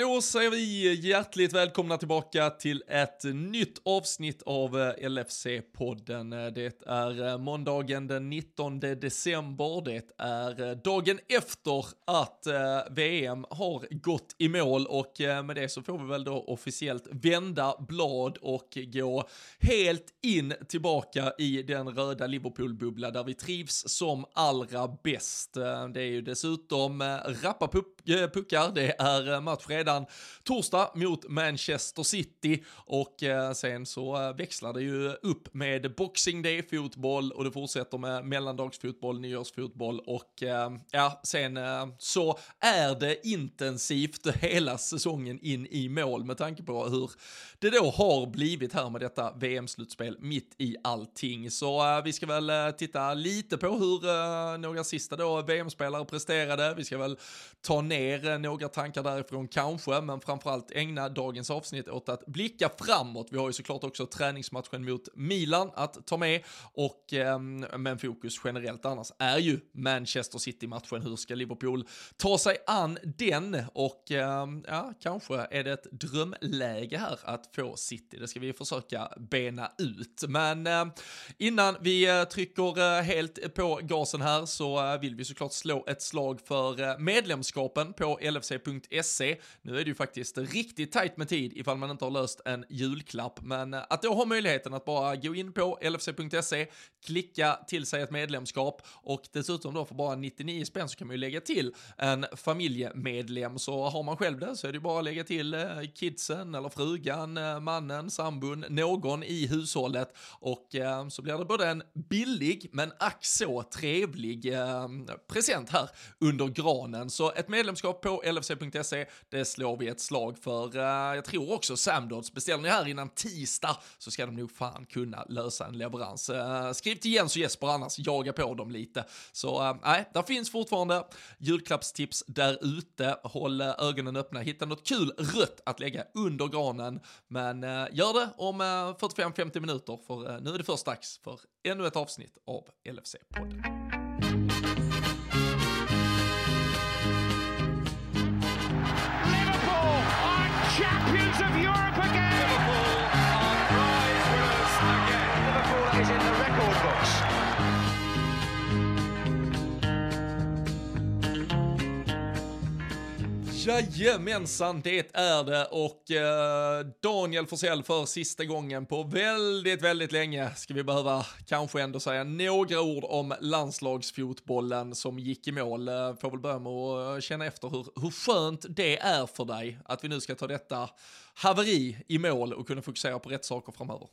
Då säger vi hjärtligt välkomna tillbaka till ett nytt avsnitt av eh, LFC-podden. Det är eh, måndagen den 19 december. Det är eh, dagen efter att VM har gått i mål och med det så får vi väl då officiellt vända blad och gå helt in tillbaka i den röda Liverpool-bubbla där vi trivs som allra bäst. Det är ju dessutom rappapupp Eh, puckar, det är eh, match redan torsdag mot Manchester City och eh, sen så växlar det ju upp med Boxing Day-fotboll och det fortsätter med mellandagsfotboll, nyårsfotboll och ja, sen så är det intensivt hela säsongen in i mål med tanke på hur det då har blivit här med detta VM-slutspel mitt i allting. Så vi ska väl titta lite på hur några sista då VM-spelare presterade. Vi ska väl ta ner Eh, några tankar därifrån kanske, men framförallt ägna dagens avsnitt åt att blicka framåt. Vi har ju såklart också träningsmatchen mot Milan att ta med och eh, men fokus generellt annars är ju Manchester City-matchen. Hur ska Liverpool ta sig an den? Och eh, ja, kanske är det ett drömläge här att få City. Det ska vi försöka bena ut. Men eh, innan vi eh, trycker eh, helt på gasen här så vill vi såklart slå ett slag för medlemskapet medlemskapen på lfc.se. Nu är det ju faktiskt riktigt tajt med tid ifall man inte har löst en julklapp, men eh, att då ha möjligheten att bara gå in på lfc.se, klicka till sig ett medlemskap och dessutom då för bara 99 spänn så kan man ju lägga till en familjemedlem. Så har man själv det så är det ju bara att lägga till eh, kidsen eller frugan, eh, mannen, sambon, någon i hushållet och så blir det både en billig men ack så trevlig present här under granen. Så ett medlemskap på lfc.se, det slår vi ett slag för. Eh, jag tror också Samdods, beställer ni här innan tisdag så ska de nog fan kunna lösa en leverans. Eh, skriv till Jens och Jesper annars, jaga på dem lite. Så eh, nej, äh, där finns fortfarande julklappstips där ute. Håll ögonen öppna, hitta något kul rött att lägga under granen. Men gör det om 45-50 minuter för nu är det först dags för ännu ett avsnitt av LFC-podden. Jajamensan, det är det och eh, Daniel Forsell för sista gången på väldigt, väldigt länge ska vi behöva kanske ändå säga några ord om landslagsfotbollen som gick i mål. Eh, får väl börja med att eh, känna efter hur, hur skönt det är för dig att vi nu ska ta detta haveri i mål och kunna fokusera på rätt saker framöver.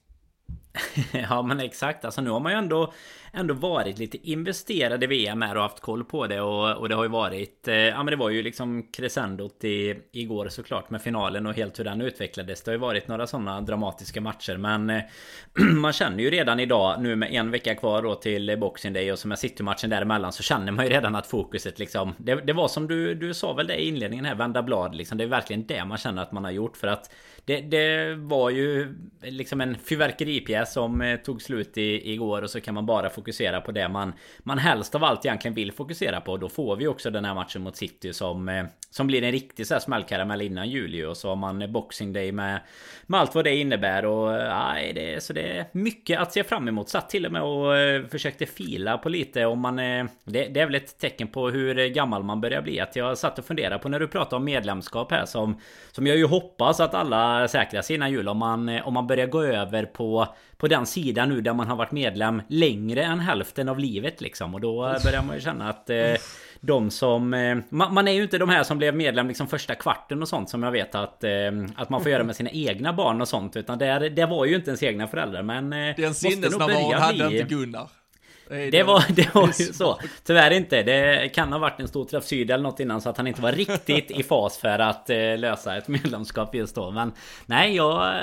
ja men exakt, alltså nu har man ju ändå Ändå varit lite investerad i VM här och haft koll på det och, och det har ju varit eh, Ja men det var ju liksom crescendot i, igår såklart med finalen och helt hur den utvecklades. Det har ju varit några sådana dramatiska matcher men eh, Man känner ju redan idag nu med en vecka kvar då till Boxing Day och som är City-matchen däremellan Så känner man ju redan att fokuset liksom Det, det var som du, du sa väl det i inledningen här, vända blad liksom. Det är verkligen det man känner att man har gjort för att det, det var ju liksom en fyrverkeripjäs som eh, tog slut i, igår och så kan man bara fokusera på det man, man helst av allt egentligen vill fokusera på. Då får vi också den här matchen mot City som, eh, som blir en riktig så här smällkaramell innan juli och så har man eh, Boxing Day med, med allt vad det innebär och aj, det, så det är mycket att se fram emot. Satt till och med och försökte fila på lite om man... Det, det är väl ett tecken på hur gammal man börjar bli. Att jag satt och funderade på när du pratade om medlemskap här som... Som jag ju hoppas att alla säkrar sig innan jul. Om man, om man börjar gå över på på den sidan nu där man har varit medlem längre än hälften av livet liksom. Och då börjar man ju känna att eh, de som... Eh, man, man, är ju inte de här som blev medlem liksom första kvarten och sånt som jag vet att, eh, att man får göra med sina egna barn och sånt. Utan det, det var ju inte ens egna föräldrar men... Eh, Den sinnesnärvaron hade inte Gunnar. Det var, det var ju så. Tyvärr inte. Det kan ha varit en stor träff syd eller något innan så att han inte var riktigt i fas för att eh, lösa ett medlemskap just då. Men nej, jag,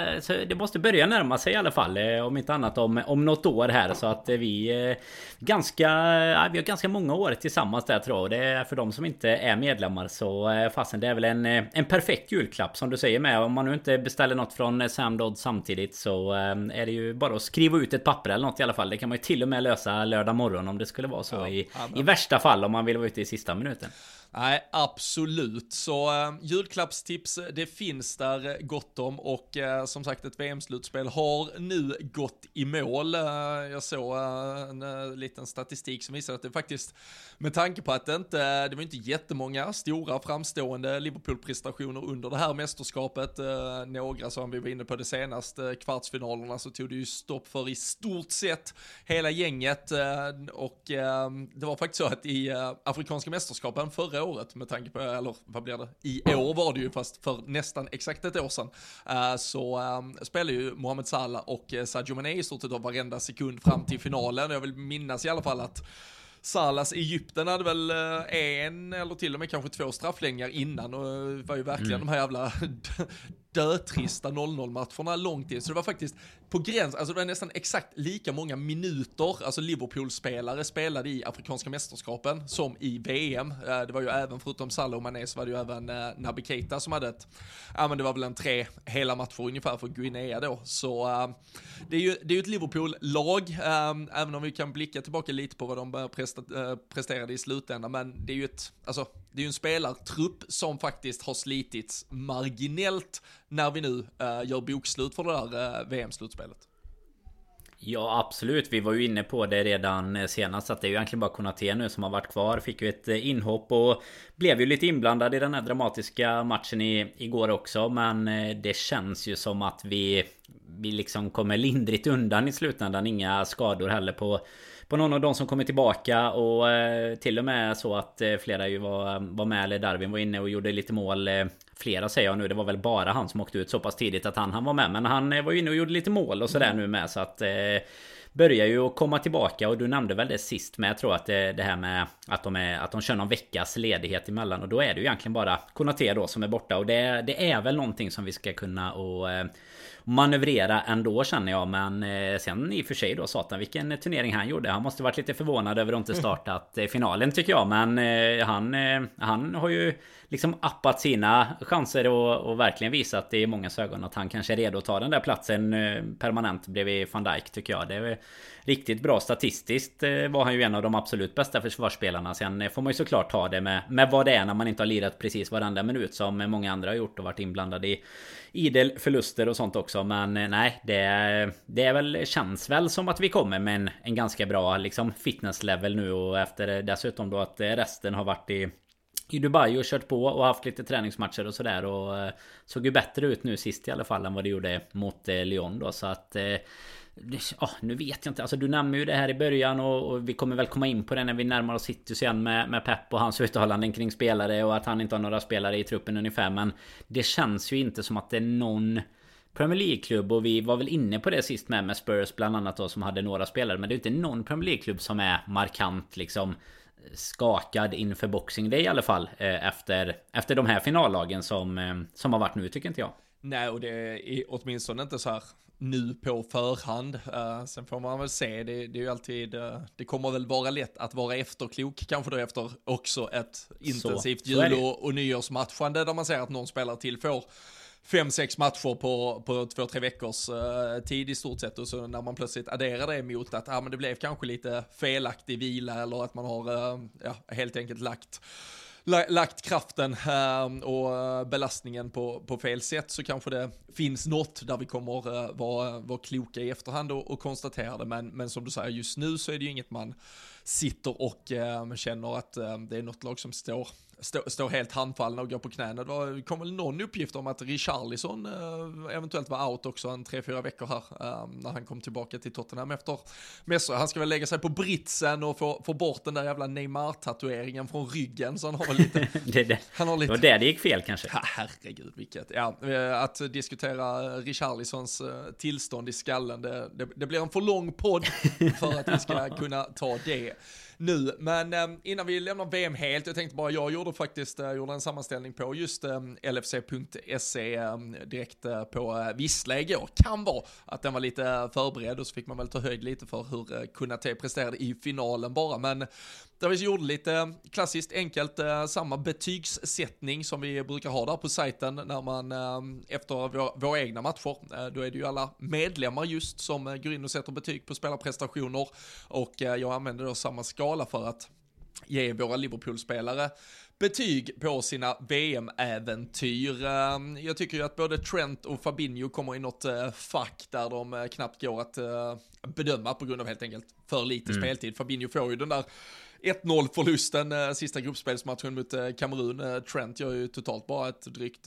det måste börja närma sig i alla fall. Eh, om inte annat om, om något år här så att vi eh, ganska, vi har ganska många år tillsammans där tror jag. Det är för de som inte är medlemmar så fasen det är väl en, en perfekt julklapp som du säger med. Om man nu inte beställer något från Sam Dodd samtidigt så är det ju bara att skriva ut ett papper eller något i alla fall. Det kan man ju till och med lösa lördag morgon om det skulle vara så ja, i, i värsta fall om man vill vara ute i sista minuten. Nej, absolut. Så eh, julklappstips, eh, det finns där eh, gott om och eh, som sagt ett VM-slutspel har nu gått i mål. Eh, jag såg eh, en liten statistik som visar att det faktiskt, med tanke på att det inte, det var inte jättemånga stora framstående Liverpool-prestationer under det här mästerskapet, några som vi var inne på det senaste, kvartsfinalerna så tog det ju stopp för i stort sett hela gänget och det var faktiskt så att i Afrikanska mästerskapen förra året med tanke på, eller vad blir det, i år var det ju fast för nästan exakt ett år sedan, uh, så um, spelar ju Mohamed Salah och uh, Sadio Mané i stort sett varenda sekund fram till finalen. Jag vill minnas i alla fall att Salas Egypten hade väl en eller till och med kanske två straffläggningar innan och var ju verkligen mm. de här jävla dötrista 0-0 matcherna långt in. Så det var faktiskt på gräns, alltså det var nästan exakt lika många minuter, alltså Liverpool-spelare spelade i Afrikanska mästerskapen som i VM. Eh, det var ju även, förutom Salah och Mané, så var det ju även eh, Naby Keita som hade ett, ja men det var väl en tre hela matcher ungefär för Guinea då. Så eh, det är ju det är ett Liverpool-lag, även om vi kan blicka tillbaka lite på vad de presterade i slutändan, men det är ju ett, alltså det är ju en spelartrupp som faktiskt har slitits marginellt när vi nu uh, gör bokslut för det där uh, eh, VM-slutspelet. Ja absolut, vi var ju inne på det redan eh, senast att det är ju egentligen bara Konate nu som har varit kvar. Fick ju ett inhopp och blev ju lite inblandad i den här dramatiska matchen i, igår också. Men det känns ju som att vi Vi liksom kommer lindrigt undan i slutändan. Inga skador heller på på någon av de som kommer tillbaka och eh, till och med så att eh, flera ju var, var med eller Darwin var inne och gjorde lite mål eh, Flera säger jag nu, det var väl bara han som åkte ut så pass tidigt att han, han var med. Men han var inne och gjorde lite mål och sådär mm. nu med så att Börjar ju att komma tillbaka. Och du nämnde väl det sist med jag tror att det, det här med att de, är, att de kör någon veckas ledighet emellan. Och då är det ju egentligen bara Konate då som är borta. Och det, det är väl någonting som vi ska kunna och manövrera ändå känner jag. Men eh, sen i och för sig då satan vilken turnering han gjorde. Han måste varit lite förvånad över att inte startat eh, finalen tycker jag. Men eh, han, han har ju liksom appat sina chanser och, och verkligen visat i många ögon att han kanske är redo att ta den där platsen eh, permanent bredvid van Dijk tycker jag. Det är riktigt bra statistiskt eh, var han ju en av de absolut bästa försvarsspelarna. Sen eh, får man ju såklart ta det med, med vad det är när man inte har lirat precis varenda minut som många andra har gjort och varit inblandade i idel förluster och sånt också. Men nej, det, det är väl, känns väl som att vi kommer med en, en ganska bra liksom fitness level nu och efter dessutom då att resten har varit i i Dubai och kört på och haft lite träningsmatcher och sådär och eh, såg ju bättre ut nu sist i alla fall än vad det gjorde mot eh, Lyon då så att eh, Ja, nu vet jag inte. Alltså du nämner ju det här i början och, och, vi kommer väl komma in på det när vi närmar oss City sen med, med Pep och hans uttalanden kring spelare och att han inte har några spelare i truppen ungefär. Men det känns ju inte som att det är någon Premier League-klubb och vi var väl inne på det sist med med Spurs bland annat då som hade några spelare. Men det är inte någon Premier League-klubb som är markant liksom skakad inför Boxing Day i alla fall. Eh, efter, efter de här finallagen som, eh, som har varit nu tycker inte jag. Nej, och det är åtminstone inte så här nu på förhand. Uh, sen får man väl se, det, det är ju alltid, uh, det kommer väl vara lätt att vara efterklok, kanske då efter också ett intensivt så, jul och, och nyårsmatchande där man ser att någon spelare till får fem, sex matcher på, på två, tre veckors uh, tid i stort sett och så när man plötsligt adderar det mot att ah, men det blev kanske lite felaktig vila eller att man har uh, ja, helt enkelt lagt lagt kraften eh, och belastningen på, på fel sätt så kanske det finns något där vi kommer vara, vara kloka i efterhand och, och konstatera det. Men, men som du säger, just nu så är det ju inget man sitter och känner att det är något lag som står står stå helt handfallna och går på knäna. Det kom väl någon uppgift om att Richarlison eh, eventuellt var out också en tre, fyra veckor här eh, när han kom tillbaka till Tottenham efter mässor. Han ska väl lägga sig på britsen och få, få bort den där jävla Neymar-tatueringen från ryggen så han har väl lite... det, det, han har lite... det var där det gick fel kanske. Ja, herregud vilket, ja, eh, att diskutera Richarlisons eh, tillstånd i skallen, det, det, det blir en för lång podd för att vi ska kunna ta det nu. Men ehm, innan vi lämnar VM helt, jag tänkte bara, jag gjorde faktiskt eh, gjorde en sammanställning på just ehm, LFC.se ehm, direkt eh, på eh, Vissla igår. Kan vara att den var lite förberedd och så fick man väl ta höjd lite för hur Kunate presterade i finalen bara. Men där vi gjorde lite klassiskt enkelt eh, samma betygssättning som vi brukar ha där på sajten när man eh, efter vår, våra egna matcher, eh, då är det ju alla medlemmar just som går in och sätter betyg på spelarprestationer och jag använder då samma skala för att ge våra Liverpool-spelare betyg på sina VM-äventyr. Jag tycker ju att både Trent och Fabinho kommer i något fack där de knappt går att bedöma på grund av helt enkelt för lite mm. speltid. Fabinho får ju den där 1-0 förlusten eh, sista gruppspelsmatchen mot eh, Kamerun. Eh, Trent gör ju totalt bara ett drygt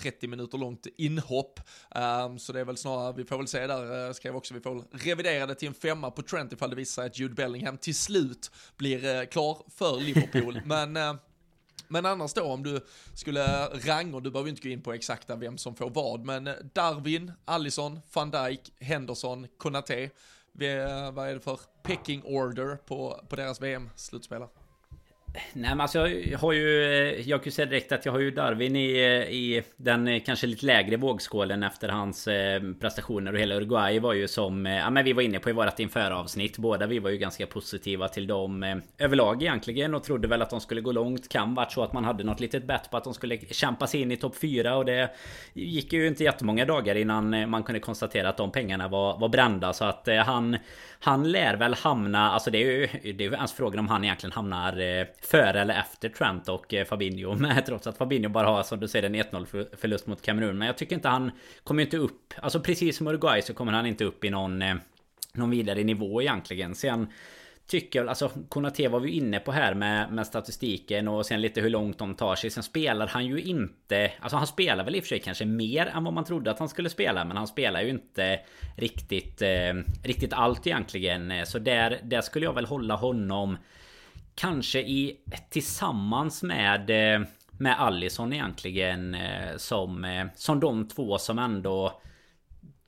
30 minuter långt inhopp. Um, så det är väl snarare, vi får väl se där, skrev också, vi får väl revidera det till en femma på Trent ifall det visar sig att Jude Bellingham till slut blir klar för Liverpool. Men men annars då om du skulle ranga, du behöver inte gå in på exakta vem som får vad, men Darwin, Allison, van Dijk, Henderson, Konate. Vad är det för pecking order på, på deras VM-slutspelare? Nej men alltså jag har ju... Jag kan ju säga direkt att jag har ju Darwin i, i den kanske lite lägre vågskålen efter hans eh, prestationer och hela Uruguay var ju som... Eh, ja men vi var inne på i vårat införavsnitt. Båda vi var ju ganska positiva till dem eh, överlag egentligen och trodde väl att de skulle gå långt. Kan varit så att man hade något litet bett på att de skulle kämpa sig in i topp 4 och det gick ju inte jättemånga dagar innan man kunde konstatera att de pengarna var, var brända så att han... Han lär väl hamna... Alltså det är ju... Det är ju ens frågan om han egentligen hamnar eh, före eller efter Trent och eh, Fabinho. Men trots att Fabinho bara har som du säger en 1-0 förlust mot Kamerun. Men jag tycker inte han kommer inte upp. Alltså precis som Uruguay så kommer han inte upp i någon, eh, någon vidare nivå egentligen. Sen tycker jag, alltså Konate var vi inne på här med, med statistiken och sen lite hur långt de tar sig. Sen spelar han ju inte, alltså han spelar väl i och för sig kanske mer än vad man trodde att han skulle spela. Men han spelar ju inte riktigt, eh, riktigt allt egentligen. Eh, så där, där skulle jag väl hålla honom Kanske i tillsammans med eh, Med Allison egentligen eh, Som eh, Som de två som ändå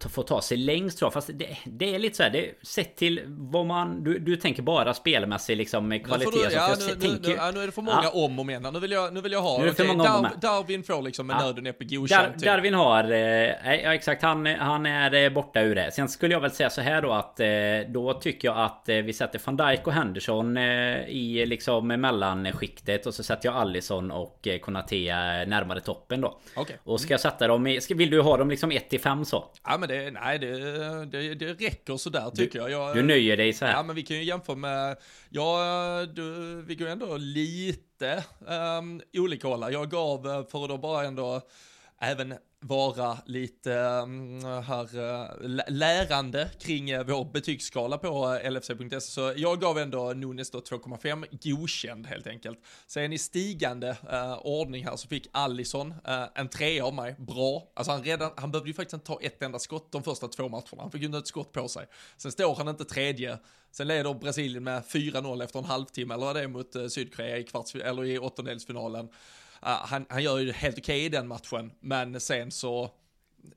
Får ta sig längst tror jag. Fast det, det är lite så här, det, Sett till vad man Du, du tänker bara spelmässig liksom kvalitet du, ja, nu, nu, tänker, nu, ja, nu är det för många ja. om och men Nu vill jag, nu vill jag ha nu okay, Dar, Darwin får liksom med ja. nöden uppe godkänt Dar, typ. Darwin har eh, Ja exakt han, han är borta ur det Sen skulle jag väl säga så här då att eh, Då tycker jag att eh, vi sätter van Dijk och Henderson I liksom mellanskiktet Och så sätter jag Allison och Konate närmare toppen då okay. Och ska jag sätta dem i Vill du ha dem liksom 1 till 5 så? Ja men det, nej det, det, det räcker sådär tycker du, jag. jag. Du nöjer dig så här? Ja men vi kan ju jämföra med, ja du, vi går ändå lite um, olika håll. Jag gav, eh, för att då bara ändå även vara lite mm, här eh, lärande kring eh, vår betygsskala på eh, LFC.se. Så jag gav ändå Nunes då 2,5 godkänd helt enkelt. Sen i stigande uh, ordning här så fick Allison uh, en trea av mig, bra. Alltså han redan, han behövde ju faktiskt inte ta ett enda skott de första två matcherna. Han fick ju inte ett skott på sig. Sen står han inte tredje. Sen leder Brasilien med 4-0 efter en halvtimme eller vad det är mot uh, Sydkorea i kvarts eller i åttondelsfinalen han, han gör ju helt okej okay i den matchen, men sen så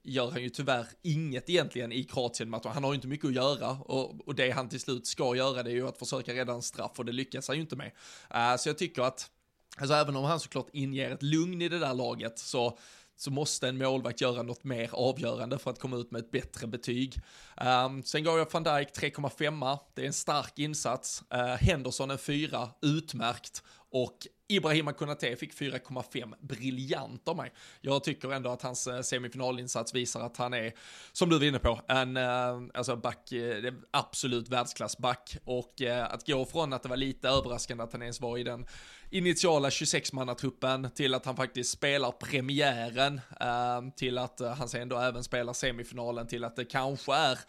gör han ju tyvärr inget egentligen i Kroatien-matchen. Han har ju inte mycket att göra och, och, det han till slut ska göra det är ju att försöka rädda en straff och det lyckas han ju inte med. Uh, så jag tycker att, alltså även om han såklart inger ett lugn i det där laget så så måste en målvakt göra något mer avgörande för att komma ut med ett bättre betyg. Um, sen gav jag van Dijk 3,5, det är en stark insats. Uh, Henderson en 4, utmärkt. Och Ibrahima Konate fick 4,5, briljant av mig. Jag tycker ändå att hans eh, semifinalinsats visar att han är, som du var inne på, en eh, alltså back, eh, absolut världsklassback. Och att gå från att det var lite överraskande att han ens var i den initiala 26-mannatruppen till att han faktiskt spelar premiären, till att han sen då även spelar semifinalen, till att det kanske är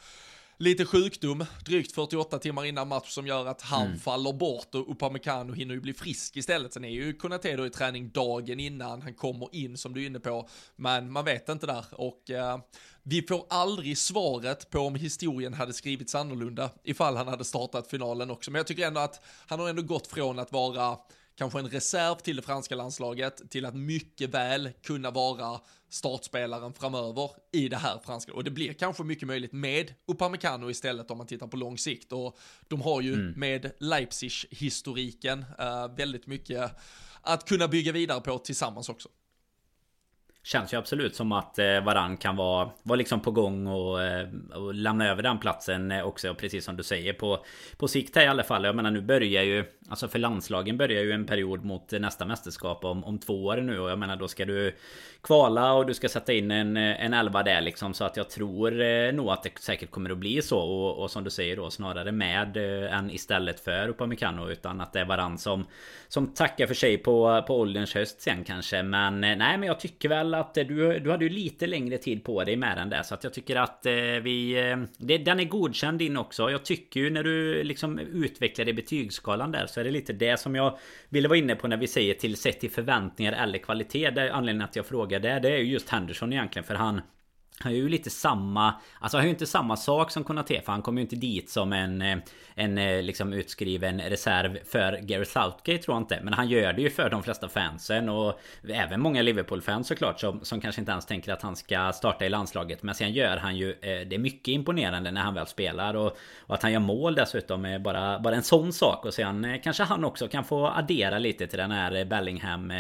lite sjukdom, drygt 48 timmar innan match som gör att han mm. faller bort och Upamecano hinner ju bli frisk istället. Sen är ju Konate då i träning dagen innan han kommer in som du är inne på, men man vet inte där och uh, vi får aldrig svaret på om historien hade skrivits annorlunda ifall han hade startat finalen också, men jag tycker ändå att han har ändå gått från att vara kanske en reserv till det franska landslaget till att mycket väl kunna vara startspelaren framöver i det här franska. Och det blir kanske mycket möjligt med Upamecano istället om man tittar på lång sikt. Och de har ju mm. med Leipzig-historiken uh, väldigt mycket att kunna bygga vidare på tillsammans också. Känns ju absolut som att eh, Varann kan vara, vara liksom på gång och, eh, och lämna över den platsen eh, också. Precis som du säger på, på sikt här i alla fall. Jag menar nu börjar ju Alltså för landslagen börjar ju en period mot nästa mästerskap om, om två år nu. Och jag menar då ska du kvala och du ska sätta in en, eh, en elva där liksom. Så att jag tror eh, nog att det säkert kommer att bli så. Och, och som du säger då snarare med eh, än istället för Upamecano. Utan att det är varann som, som tackar för sig på, på ålderns höst sen kanske. Men eh, nej men jag tycker väl att eh, du, du hade ju lite längre tid på dig med den där. Så att jag tycker att eh, vi... Eh, det, den är godkänd din också. Jag tycker ju när du liksom utvecklar i betygsskalan där så är det lite det som jag ville vara inne på när vi säger till sett till förväntningar eller kvalitet. Det är anledningen att jag frågar det. Det är ju just Henderson egentligen för han han är ju lite samma Alltså han är ju inte samma sak som Konate För han kommer ju inte dit som en eh, En eh, liksom utskriven reserv för Gary Southgate tror jag inte. Men han gör det ju för de flesta fansen Och även många Liverpool-fans såklart som, som kanske inte ens tänker att han ska starta i landslaget. Men sen gör han ju eh, Det är mycket imponerande när han väl spelar och, och att han gör mål dessutom är bara, bara en sån sak. Och sen kanske han också kan få addera lite till den här Bellingham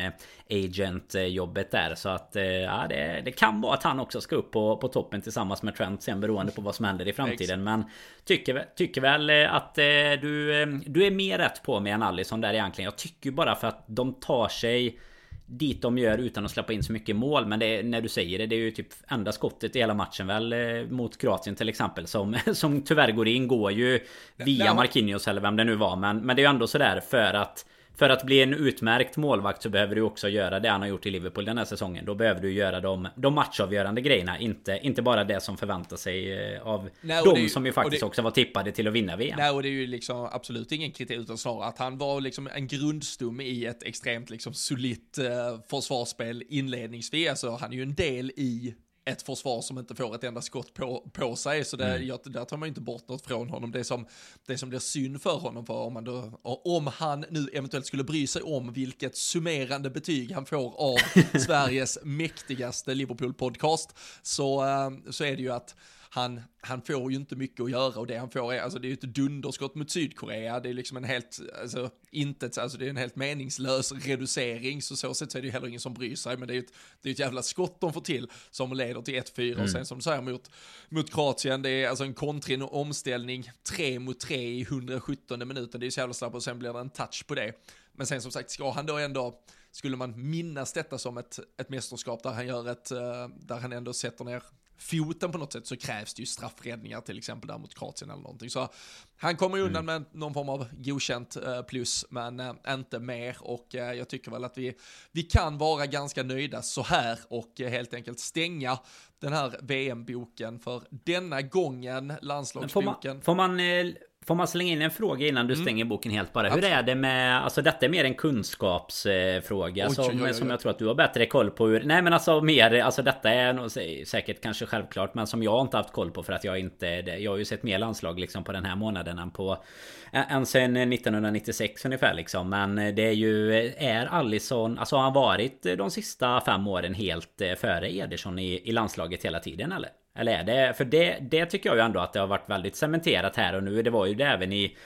Agent jobbet där. Så att ja det, det kan vara att han också ska upp på på, toppen tillsammans med Trent sen beroende på vad som händer i framtiden. Men tycker, tycker väl eh, att eh, du, eh, du är mer rätt på mig än Alisson där egentligen. Jag tycker bara för att de tar sig dit de gör utan att släppa in så mycket mål. Men det är, när du säger det, det är ju typ enda skottet i hela matchen väl mot Kroatien till exempel. Som, som tyvärr går in, går ju via Marquinhos eller vem det nu var. Men, men det är ju ändå sådär för att för att bli en utmärkt målvakt så behöver du också göra det han har gjort i Liverpool den här säsongen. Då behöver du göra de, de matchavgörande grejerna. Inte, inte bara det som förväntar sig eh, av Nej, de ju, som ju faktiskt det, också var tippade till att vinna VM. Nej och det är ju liksom absolut ingen kritik utan snarare att han var liksom en grundstomme i ett extremt liksom solitt eh, försvarsspel inledningsvis. Alltså han är ju en del i ett försvar som inte får ett enda skott på, på sig. Så det, mm. jag, där tar man inte bort något från honom. Det som, det som blir synd för honom, för om, man då, om han nu eventuellt skulle bry sig om vilket summerande betyg han får av Sveriges mäktigaste Liverpool-podcast, så, eh, så är det ju att han, han får ju inte mycket att göra och det han får är, alltså det är ju ett dunderskott mot Sydkorea, det är liksom en helt, alltså inte, alltså det är en helt meningslös reducering, så så sätt så är det ju heller ingen som bryr sig, men det är ju ett, det är ett jävla skott de får till som leder till 1-4 mm. och sen som du säger mot, mot Kroatien, det är alltså en kontring och omställning, 3 mot 3 i 117 minuten, det är ju så jävla snabbt och sen blir det en touch på det. Men sen som sagt, ska han då ändå, skulle man minnas detta som ett, ett mästerskap där han gör ett, eh, där han ändå sätter ner foten på något sätt så krävs det ju straffräddningar till exempel där mot Kroatien eller någonting. Så han kommer ju undan mm. med någon form av godkänt eh, plus, men eh, inte mer och eh, jag tycker väl att vi, vi kan vara ganska nöjda så här och helt enkelt stänga den här VM-boken för denna gången, landslagsboken. Får man, får man Får man slänga in en fråga innan du mm. stänger boken helt bara? Hur är det med... Alltså detta är mer en kunskapsfråga oj, som, oj, oj, som jag tror att du har bättre koll på hur... Nej men alltså mer... Alltså detta är nog säkert kanske självklart men som jag inte haft koll på för att jag inte... Jag har ju sett mer landslag liksom på den här månaden än på... Än sen 1996 ungefär liksom. Men det är ju... Är Allison... Alltså har han varit de sista fem åren helt eh, före Ederson i, i landslaget hela tiden eller? Eller är det? För det, det tycker jag ju ändå att det har varit väldigt cementerat här och nu. Det var ju det även i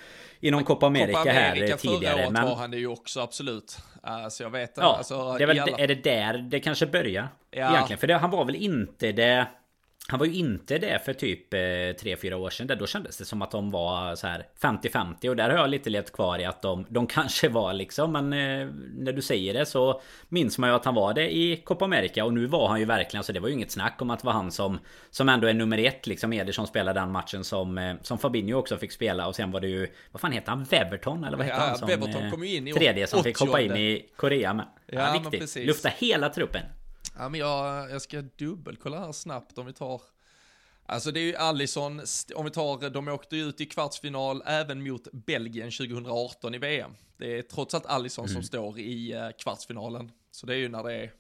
i någon Copa America, Copa America här tidigare. Förra året men... var han det ju också, absolut. Alltså jag vet ja, alltså, det är, väl, alla... är det där det kanske börjar? Ja. Egentligen, för det, han var väl inte det... Han var ju inte det för typ 3-4 eh, år sedan. Där då kändes det som att de var så här 50-50. Och där har jag lite levt kvar i att de, de kanske var liksom. Men eh, när du säger det så minns man ju att han var det i Copa America. Och nu var han ju verkligen, så det var ju inget snack om att det var han som Som ändå är nummer ett liksom. Ederson spelade den matchen som eh, Som Fabinho också fick spela. Och sen var det ju Vad fan heter han? Weverton? Eller vad heter ja, han? Som, Weverton kom ju in i Tredje som fick hoppa in i Korea med. Ja, ja viktigt. Lufta hela truppen. Ja, men jag, jag ska dubbelkolla här snabbt om vi tar Alltså det är ju Allison, om vi tar, de åkte ut i kvartsfinal även mot Belgien 2018 i VM. Det är trots allt Allison mm. som står i uh, kvartsfinalen. Så det är ju när det är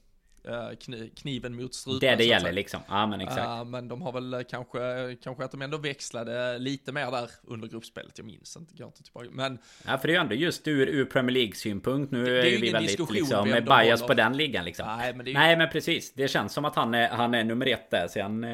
uh, kni, kniven mot strupen. Det det gäller liksom. Ja men exakt. Uh, men de har väl kanske, kanske att de ändå växlade lite mer där under gruppspelet. Jag minns inte, går inte tillbaka. Men... Ja för det är ju ändå just ur, ur Premier League synpunkt. Nu det, det är, är vi väldigt liksom med bias på den ligan liksom. Nej men, ju... Nej men precis. Det känns som att han är, han är nummer ett där. Sen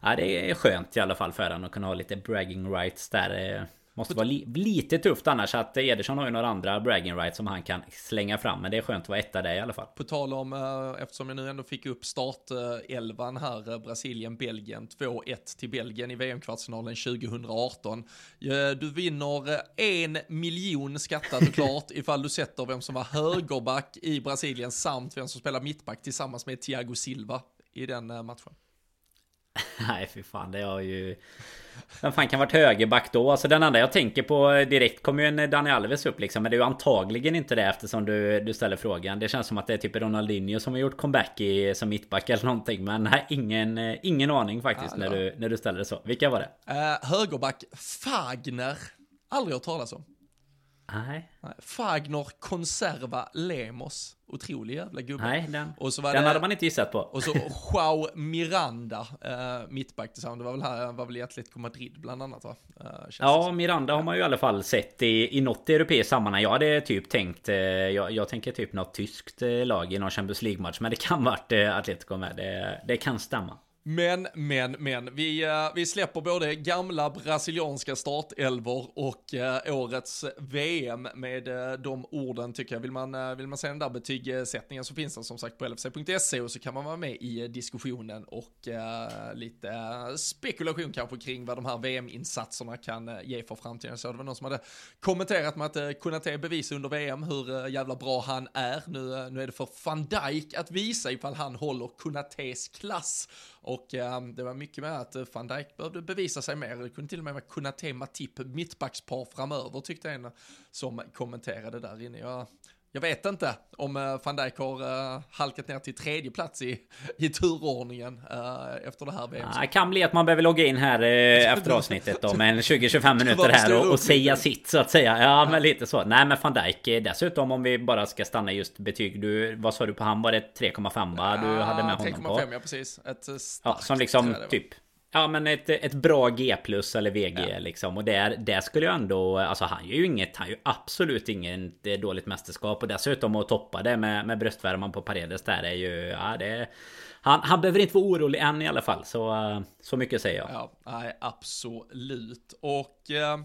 ja, det är skönt i alla fall för honom att kunna ha lite bragging rights där. Måste vara li lite tufft annars att Ederson har ju några andra bragging rights som han kan slänga fram. Men det är skönt att vara etta där i alla fall. På tal om, eh, eftersom jag nu ändå fick upp startelvan här, eh, Brasilien-Belgien, 2-1 till Belgien i VM-kvartsfinalen 2018. Du vinner en miljon skattat och klart ifall du sätter vem som var högerback i Brasilien samt vem som spelar mittback tillsammans med Thiago Silva i den matchen. Nej fy fan det har ju... Vem fan kan varit högerback då? Alltså den enda jag tänker på direkt kommer ju en Dani Alves upp liksom. Men det är ju antagligen inte det eftersom du, du ställer frågan. Det känns som att det är typ Ronaldinho som har gjort comeback i, som mittback eller någonting. Men nej, ingen, ingen aning faktiskt ja, när, du, när du ställer det så. Vilka var det? Uh, högerback Fagner. Aldrig hört talas om. Nej. Fagner Conserva Lemos. Otrolig jävla gubbe. Nej, den, och så var den det, hade man inte gissat på. Och så Joao Miranda, äh, mittback tillsammans. Det var väl här, var väl i Atletico Madrid bland annat va? Äh, ja, Miranda har man ju i alla fall sett i, i något europeiskt sammanhang. Jag hade typ tänkt, äh, jag, jag tänker typ något tyskt lag i någon Champions League-match. Men det kan varit Atletico med. Det, det kan stämma. Men, men, men, vi, eh, vi släpper både gamla brasilianska startelvor och eh, årets VM med eh, de orden tycker jag. Vill man, vill man se den där betygssättningen så finns den som sagt på lfc.se och så kan man vara med i diskussionen och lite spekulation kanske kring vad de här VM-insatserna kan ge för framtiden. Så det var någon som hade kommenterat med att kunna ta bevis under VM hur jävla bra han är. Nu, nu är det för van Dijk att visa ifall han håller Kunates klass och eh, det var mycket med att eh, van Dijk behövde bevisa sig mer. Det kunde till och med vara Kunate Matip mittbackspar framöver tyckte en som kommenterade där inne. Jag jag vet inte om uh, van Dijk har uh, halkat ner till tredje plats i, i turordningen uh, efter det här VM. Det kan bli att man behöver logga in här efter avsnittet om en 20-25 minuter här och, och säga sitt så att säga. Ja, men lite så. Nej, men van Dijk dessutom om vi bara ska stanna just betyg. Du, vad sa du på han? Var det 3,5 va? Du hade med honom på? 3,5 ja, precis. Ett ja, som liksom typ Ja men ett, ett bra G plus eller VG ja. liksom. Och där, där skulle jag ändå Alltså han gör ju inget Han gör absolut inget dåligt mästerskap. Och dessutom att toppa det med, med bröstvärman på Paredes där är ju Ja det han, han behöver inte vara orolig än i alla fall. Så, så mycket säger jag. Ja, nej, absolut. Och eh,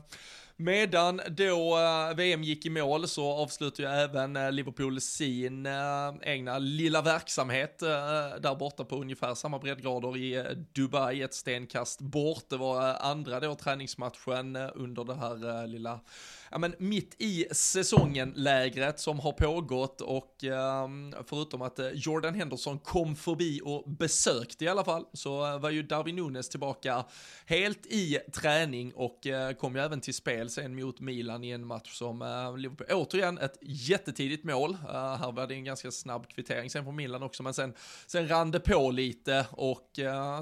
Medan då eh, VM gick i mål så avslutade ju även eh, Liverpool sin eh, egna lilla verksamhet där borta på ungefär samma breddgrader i Dubai, ett stenkast bort. Det var andra då träningsmatchen under det här lilla ja, men mitt i säsongen-lägret som har pågått och eh, förutom att eh, Jordan Henderson kom förbi och besökte i alla fall så eh, var ju Darwin Nunes tillbaka helt i träning och eh, kom ju även till spel sen mot Milan i en match som eh, Liverpool, återigen ett jättetidigt mål. Eh, här var det en ganska snabb kvittering sen från Milan också men sen, sen rann det på lite och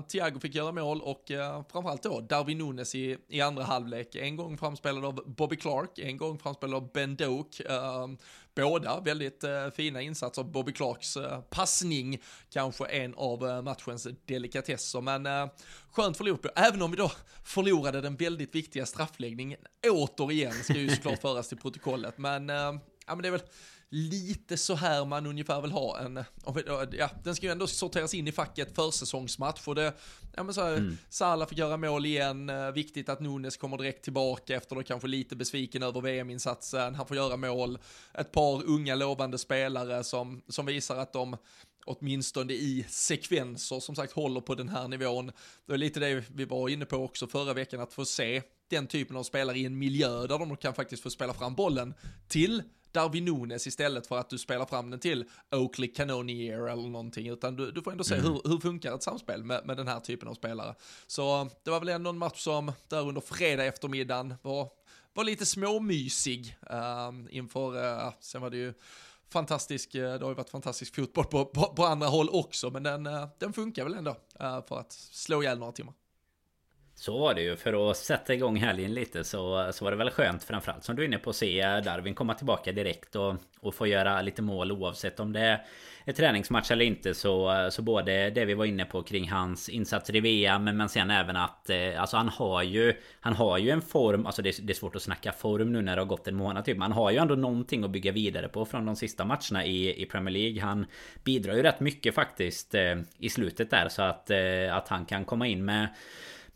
Thiago fick göra mål och framförallt då Darwin Nunes i, i andra halvlek. En gång framspelad av Bobby Clark en gång framspelad av Ben Doak. Uh, båda väldigt uh, fina insatser. Bobby Clarks uh, passning kanske en av uh, matchens delikatesser. Men uh, skönt för Liverpool, även om vi då förlorade den väldigt viktiga straffläggningen återigen, ska ju såklart föras till protokollet. Men, ja men det är väl lite så här man ungefär vill ha en, ja, den ska ju ändå sorteras in i facket försäsongsmatch och det, ja men så här, mm. Salah fick göra mål igen, eh, viktigt att Nunes kommer direkt tillbaka efter då kanske lite besviken över VM-insatsen, han får göra mål, ett par unga lovande spelare som, som visar att de åtminstone i sekvenser som sagt håller på den här nivån. Det är lite det vi var inne på också förra veckan, att få se den typen av spelare i en miljö där de kan faktiskt få spela fram bollen till Darwin Nunes istället för att du spelar fram den till Oakley Canonier eller någonting, utan du, du får ändå se mm. hur, hur funkar ett samspel med, med den här typen av spelare. Så det var väl ändå en match som där under fredag eftermiddagen var, var lite småmysig uh, inför, uh, sen var det ju fantastisk, eh, det har ju varit fantastisk fotboll på, på, på andra håll också, men den, uh, den funkar väl ändå för att slå ihjäl några timmar. Så var det ju. För att sätta igång helgen lite så, så var det väl skönt framförallt. Som du är inne på att se Darwin komma tillbaka direkt och, och få göra lite mål oavsett om det är träningsmatch eller inte. Så, så både det vi var inne på kring hans insatser i VM men, sen även att eh, alltså han har ju Han har ju en form Alltså det, det är svårt att snacka form nu när det har gått en månad typ Man har ju ändå någonting att bygga vidare på från de sista matcherna i, i Premier League. Han bidrar ju rätt mycket faktiskt eh, i slutet där så att, eh, att han kan komma in med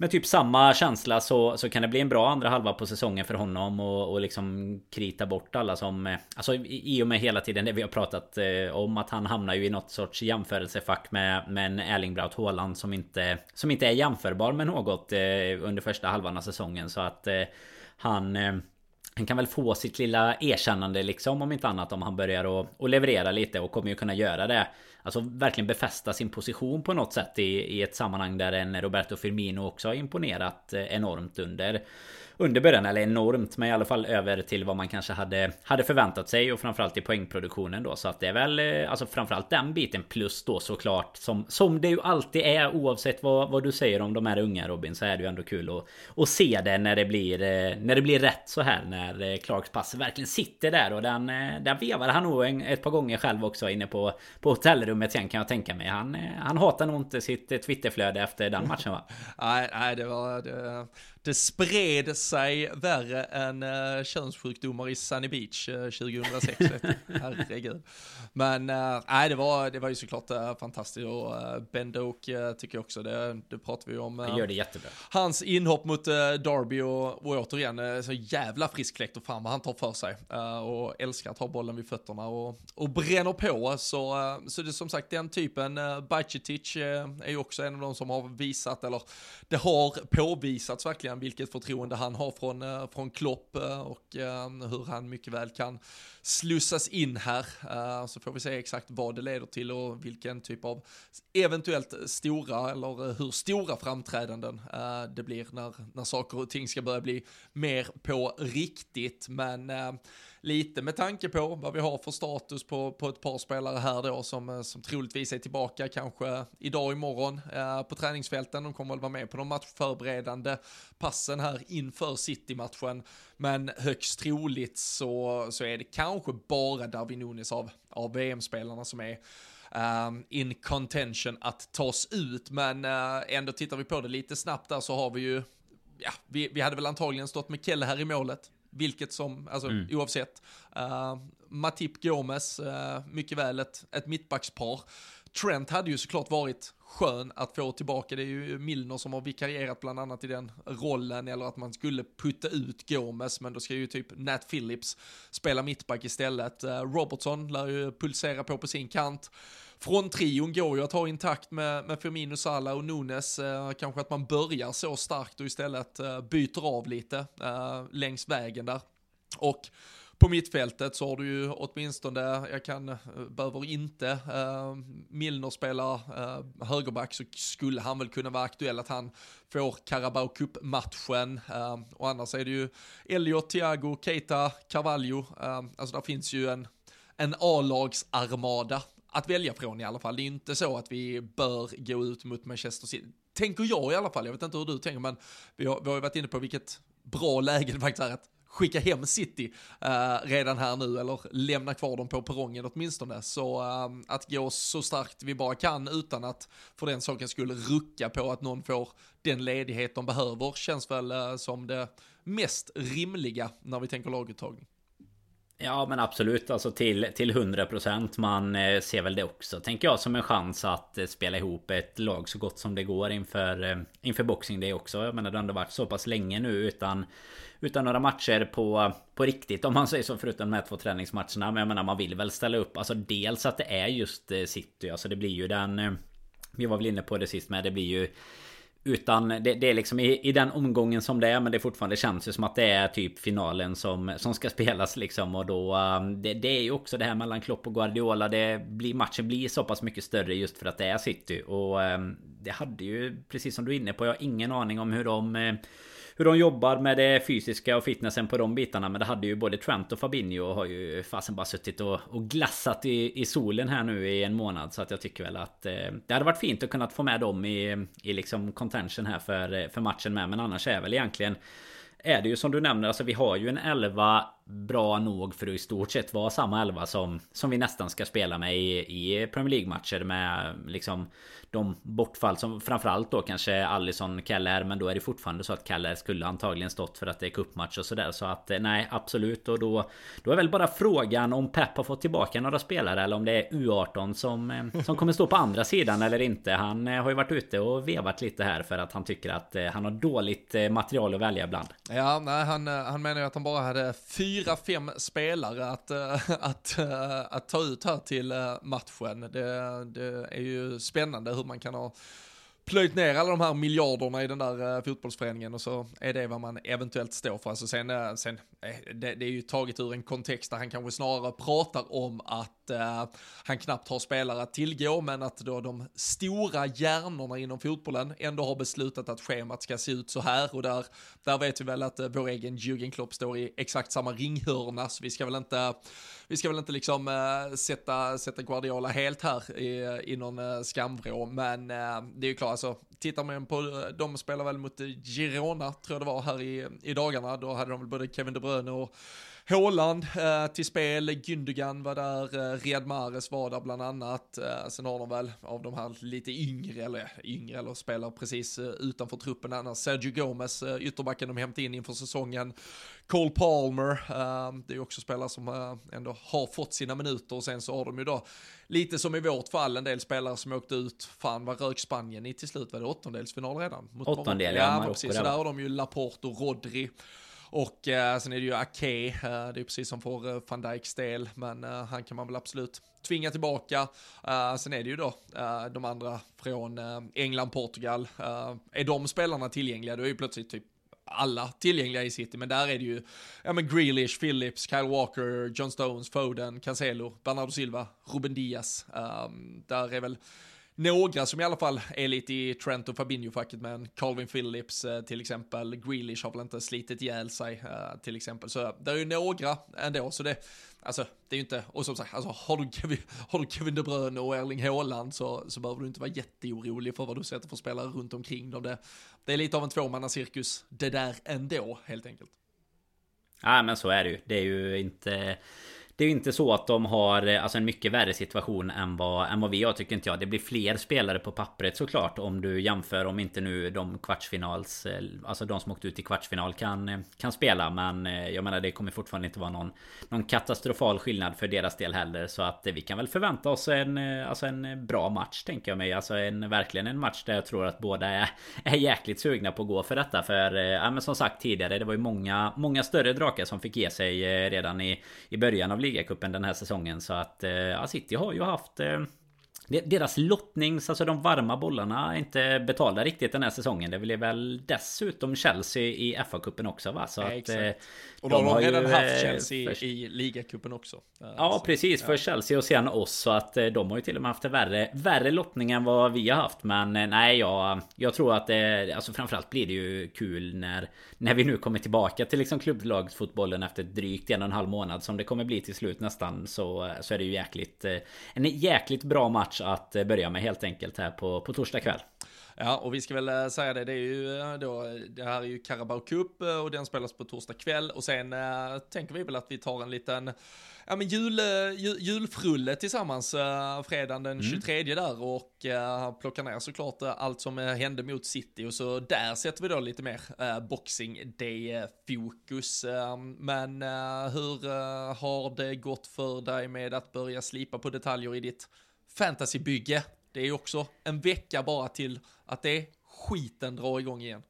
med typ samma känsla så, så kan det bli en bra andra halva på säsongen för honom och, och liksom krita bort alla som... Eh, alltså i och med hela tiden det vi har pratat eh, om att han hamnar ju i något sorts jämförelsefack med, med en Erling Braut Haaland som inte, som inte är jämförbar med något eh, under första halvan av säsongen. Så att eh, han... Eh, han kan väl få sitt lilla erkännande liksom om inte annat om han börjar att leverera lite och kommer ju kunna göra det. Alltså verkligen befästa sin position på något sätt i, i ett sammanhang där en Roberto Firmino också har imponerat eh, enormt under under början, eller enormt, men i alla fall över till vad man kanske hade, hade förväntat sig och framförallt i poängproduktionen då. Så att det är väl eh, alltså framförallt den biten plus då såklart som, som det ju alltid är oavsett vad, vad du säger om de här unga Robin så är det ju ändå kul att, att se det när det blir eh, när det blir rätt så här när Clarks pass verkligen sitter där. Och den, den vevar han nog ett par gånger själv också inne på, på hotellrummet sen kan jag tänka mig. Han, eh, han hatar nog inte sitt eh, Twitterflöde efter den matchen va? nej, nej det var det, det spred sig värre än uh, könssjukdomar i Sunny Beach uh, 2006. Herregud. Men uh, nej, det var, det var ju såklart uh, fantastiskt och uh, Ben Doak uh, tycker jag också, det, det pratar vi om. Uh, gör det jättebra. Hans inhopp mot Derby och, och återigen så jävla friskkläckt och fan vad han tar för sig. och älskar att ha bollen vid fötterna och, och bränner på. Så, så det är som sagt den typen, uh, Bajcetic är ju också en av de som har visat, eller det har påvisats verkligen vilket förtroende han har från, eh, från Klopp eh, och eh, hur han mycket väl kan slussas in här. Eh, så får vi se exakt vad det leder till och vilken typ av eventuellt stora eller eh, hur stora framträdanden eh, det blir när, när saker och ting ska börja bli mer på riktigt. Men lite med tanke på vad vi har för status på, på ett par spelare här då som, som troligtvis är tillbaka kanske idag imorgon eh, på träningsfälten. De kommer väl vara med på de matchförberedande passen här inför City-matchen. Men högst troligt så, så är det kanske bara Darwin Nunes av, av VM-spelarna som är Um, in contention att tas ut, men uh, ändå tittar vi på det lite snabbt där så har vi ju, ja, vi, vi hade väl antagligen stått med Kelle här i målet, vilket som, alltså mm. oavsett. Uh, Matip Gomes, uh, mycket väl ett, ett mittbackspar. Trent hade ju såklart varit skön att få tillbaka. Det är ju Milner som har vikarierat bland annat i den rollen, eller att man skulle putta ut Gomes, men då ska ju typ Nat Phillips spela mittback istället. Eh, Robertson lär ju pulsera på på sin kant från trion går ju att ha intakt med, med Firmino, Salah och Nunes. Eh, kanske att man börjar så starkt och istället eh, byter av lite eh, längs vägen där. Och på mittfältet så har du ju åtminstone, jag kan, eh, behöver inte eh, Milner spela eh, högerback så skulle han väl kunna vara aktuell att han får Carabao Cup-matchen. Eh, och annars är det ju Elliot, Thiago, Keita, Carvalho. Eh, alltså där finns ju en, en A-lagsarmada att välja från i alla fall. Det är inte så att vi bör gå ut mot Manchester City. Tänker jag i alla fall, jag vet inte hur du tänker, men vi har, vi har ju varit inne på vilket bra läge det faktiskt är att skicka hem City uh, redan här nu, eller lämna kvar dem på perrongen åtminstone. Så uh, att gå så starkt vi bara kan utan att för den saken skulle rucka på att någon får den ledighet de behöver känns väl uh, som det mest rimliga när vi tänker laguttagning. Ja men absolut alltså till, till 100% Man eh, ser väl det också tänker jag som en chans att eh, spela ihop ett lag så gott som det går inför, eh, inför Boxing Day också. Jag menar det har ändå varit så pass länge nu utan utan några matcher på, på riktigt om man säger så förutom de här två träningsmatcherna. Men jag menar man vill väl ställa upp Alltså dels att det är just City Alltså det blir ju den Vi var väl inne på det sist med Det blir ju utan det, det, är liksom i, i, den omgången som det är Men det fortfarande känns ju som att det är typ finalen som, som ska spelas liksom. Och då um, det, det, är ju också det här mellan Klopp och Guardiola. Det blir, Matchen blir så pass mycket större just för att det är City. Och um, det hade ju precis som du är inne på Jag har ingen aning om hur de eh, hur de jobbar med det fysiska och fitnessen på de bitarna. Men det hade ju både Trent och Fabinho har ju fasen bara suttit och, och glassat i, i solen här nu i en månad. Så att jag tycker väl att eh, det hade varit fint att kunna få med dem i, i liksom contention här för, för matchen med. Men annars är väl egentligen är det ju som du nämner, alltså vi har ju en 11 bra nog för att i stort sett vara samma elva som, som vi nästan ska spela med i, i Premier League-matcher med liksom de bortfall som framförallt då kanske Allison Keller men då är det fortfarande så att Keller skulle antagligen stått för att det är cupmatch och sådär. Så att eh, nej absolut. Och då Då är väl bara frågan om Pep har fått tillbaka några spelare eller om det är U18 som eh, Som kommer stå på andra sidan eller inte. Han eh, har ju varit ute och vevat lite här för att han tycker att han har dåligt material att välja bland. Ja nej han, han menar ju att han bara hade fyra fyra, fem spelare att, eh, att, eh, att ta ut här till eh, matchen det, det är ju spännande hur man kan ha plöjt ner alla de här miljarderna i den där fotbollsföreningen och så är det vad man eventuellt står för. Alltså sen, sen det, det, är ju taget ur en kontext där han kanske snarare pratar om att han knappt har spelare att tillgå, men att då de stora hjärnorna inom fotbollen ändå har beslutat att schemat ska se ut så här. Och där, där vet vi väl att eh, vår egen Jürgen Klopp står i exakt samma ringhörna, så vi ska väl inte, vi ska väl inte liksom eh, sätta, sätta Guardiola helt här i, i någon eh, skamvrå, men det är ju klart, alltså tittar man på, de spelar väl mot Girona, tror jag det var här i, i dagarna, då hade de väl både Kevin De Bruyne och Håland eh, till spel, Gündogan var där, eh, Riyad Mahrez var där bland annat. Eh, sen har de väl av de här lite yngre, eller yngre, eller spelar precis eh, utanför truppen annars. Sergio Gomez, eh, ytterbacken de hämtade in inför säsongen. Cole Palmer, eh, det är också spelare som eh, ändå har fått sina minuter och sen så har de ju då lite som i vårt fall en del spelare som åkte ut, fan vad rök Spanien i till slut, var det åttondelsfinal redan? Åttondel, ja, ja precis, så där har de ju Laporte och Rodri. Och eh, sen är det ju Ake, eh, det är precis som för eh, van Dijks del, men eh, han kan man väl absolut tvinga tillbaka. Uh, sen är det ju då uh, de andra från uh, England, Portugal. är de spelarna tillgängliga, då är ju plötsligt typ alla tillgängliga i City, men där är det ju, ja men Grealish, Phillips, Kyle Walker, John Stones, Foden, Cancelo, Bernardo Silva, Ruben Diaz. Um, ehm, där är väl några som i alla fall är lite i Trent och Fabinho-facket med en Calvin Phillips eh, till exempel. Grealish har väl inte slitit ihjäl sig eh, till exempel. Så eh, det är ju några ändå, så det, alltså det är ju inte, och som sagt, alltså, har, du Kevin, har du Kevin De Bruyne och Erling Haaland så, så behöver du inte vara jätteorolig för vad du sätter för spelare runt omkring dem. Det, det är lite av en tvåmannacirkus det där ändå, helt enkelt. Ja men så är det ju. Det är ju inte det är ju inte så att de har eh, alltså en mycket värre situation än vad, än vad vi har tycker inte jag. Det blir fler spelare på pappret såklart om du jämför om inte nu de kvartsfinals eh, Alltså de som åkte ut i kvartsfinal kan, eh, kan spela. Men jag menar det kommer fortfarande inte vara någon Någon katastrofal skillnad för deras del heller. Så att vi kan väl förvänta oss en Alltså en bra match tänker jag mig. Alltså en verkligen en match där jag tror att båda är, är jäkligt sugna på att gå för detta. För Ja men som sagt tidigare det var ju många Många större drakar som fick ge sig redan i I början av ligan ligacupen den här säsongen. Så att eh, ja, City har ju haft eh, deras lottnings, alltså de varma bollarna, är inte betalda riktigt den här säsongen. Det blir väl dessutom Chelsea i FA-cupen också va? Så ja, att, eh, och då de har de redan ju, haft eh, Chelsea för... i ligacupen också. Ja, så, precis. För Chelsea och sen oss. Så att de har ju till och med haft en värre, värre lottning än vad vi har haft. Men nej, jag, jag tror att det, alltså framförallt blir det ju kul när, när vi nu kommer tillbaka till liksom klubblagsfotbollen efter drygt en och en halv månad som det kommer bli till slut nästan. Så, så är det ju jäkligt, en jäkligt bra match att eh, börja med helt enkelt här på, på torsdag kväll. Ja, och vi ska väl äh, säga det, det är ju äh, då, det här är ju Carabao Cup äh, och den spelas på torsdag kväll och sen tänker vi väl att vi tar en liten ja, men jul, jul, julfrulle tillsammans uh, fredagen den 23 mm. där och uh, plockar ner såklart allt som hände mot City och så där sätter vi då lite mer uh, boxing day fokus. men hur har det gått för dig med att börja slipa på detaljer i ditt fantasybygge. Det är ju också en vecka bara till att det skiten drar igång igen.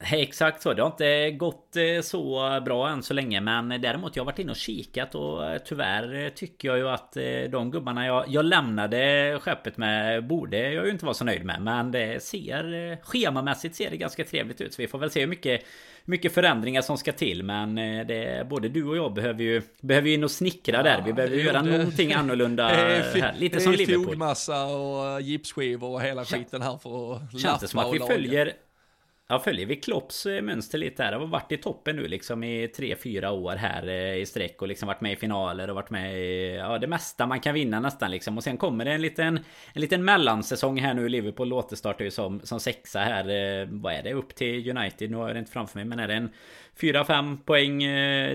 Exakt så. Det har inte gått eh, så bra än så länge. Men däremot jag har varit inne och kikat och eh, tyvärr eh, tycker jag ju att de gubbarna jag, jag lämnade skeppet med borde jag ju inte vara så nöjd med. Men det ser schemamässigt ser det ganska trevligt ut. Så vi får väl se hur mycket mycket förändringar som ska till men det, både du och jag behöver ju Behöver ju in och snickra där Vi behöver göra det, någonting annorlunda här, Lite som Liverpool Det är fogmassa och gipsskivor och hela skiten här för att Känns det som att vi följer Ja, följer vi Klopps eh, mönster lite här. Har varit i toppen nu liksom i 3-4 år här eh, i sträck och liksom varit med i finaler och varit med i ja, det mesta man kan vinna nästan liksom. Och sen kommer det en liten, en liten mellansäsong här nu. Liverpool återstartar ju som, som sexa här. Eh, vad är det? Upp till United. Nu har jag det inte framför mig, men är det en 4-5 poäng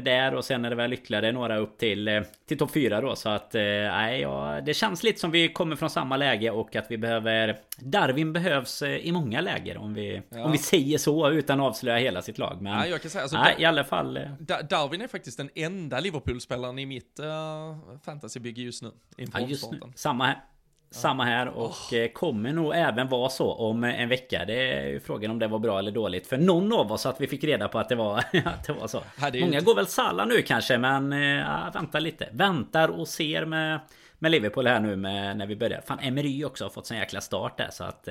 där och sen är det väl ytterligare några upp till, till topp 4 då. Så att nej, ja, det känns lite som vi kommer från samma läge och att vi behöver Darwin behövs i många läger om vi, ja. om vi säger säger så utan att avslöja hela sitt lag. Men ja, jag kan säga, alltså, nej, i alla fall. Eh. Darwin är faktiskt den enda Liverpool-spelaren i mitt uh, fantasybygge just nu. Ja, just nu. Samma här. Samma här och oh. kommer nog även vara så om en vecka. Det är ju frågan om det var bra eller dåligt för någon av oss att vi fick reda på att det var, att det var så. Det Många inte... går väl Salla nu kanske men äh, vänta lite. Väntar och ser med, med Liverpool här nu med, när vi börjar. Fan Emery också har fått sån jäkla start där så att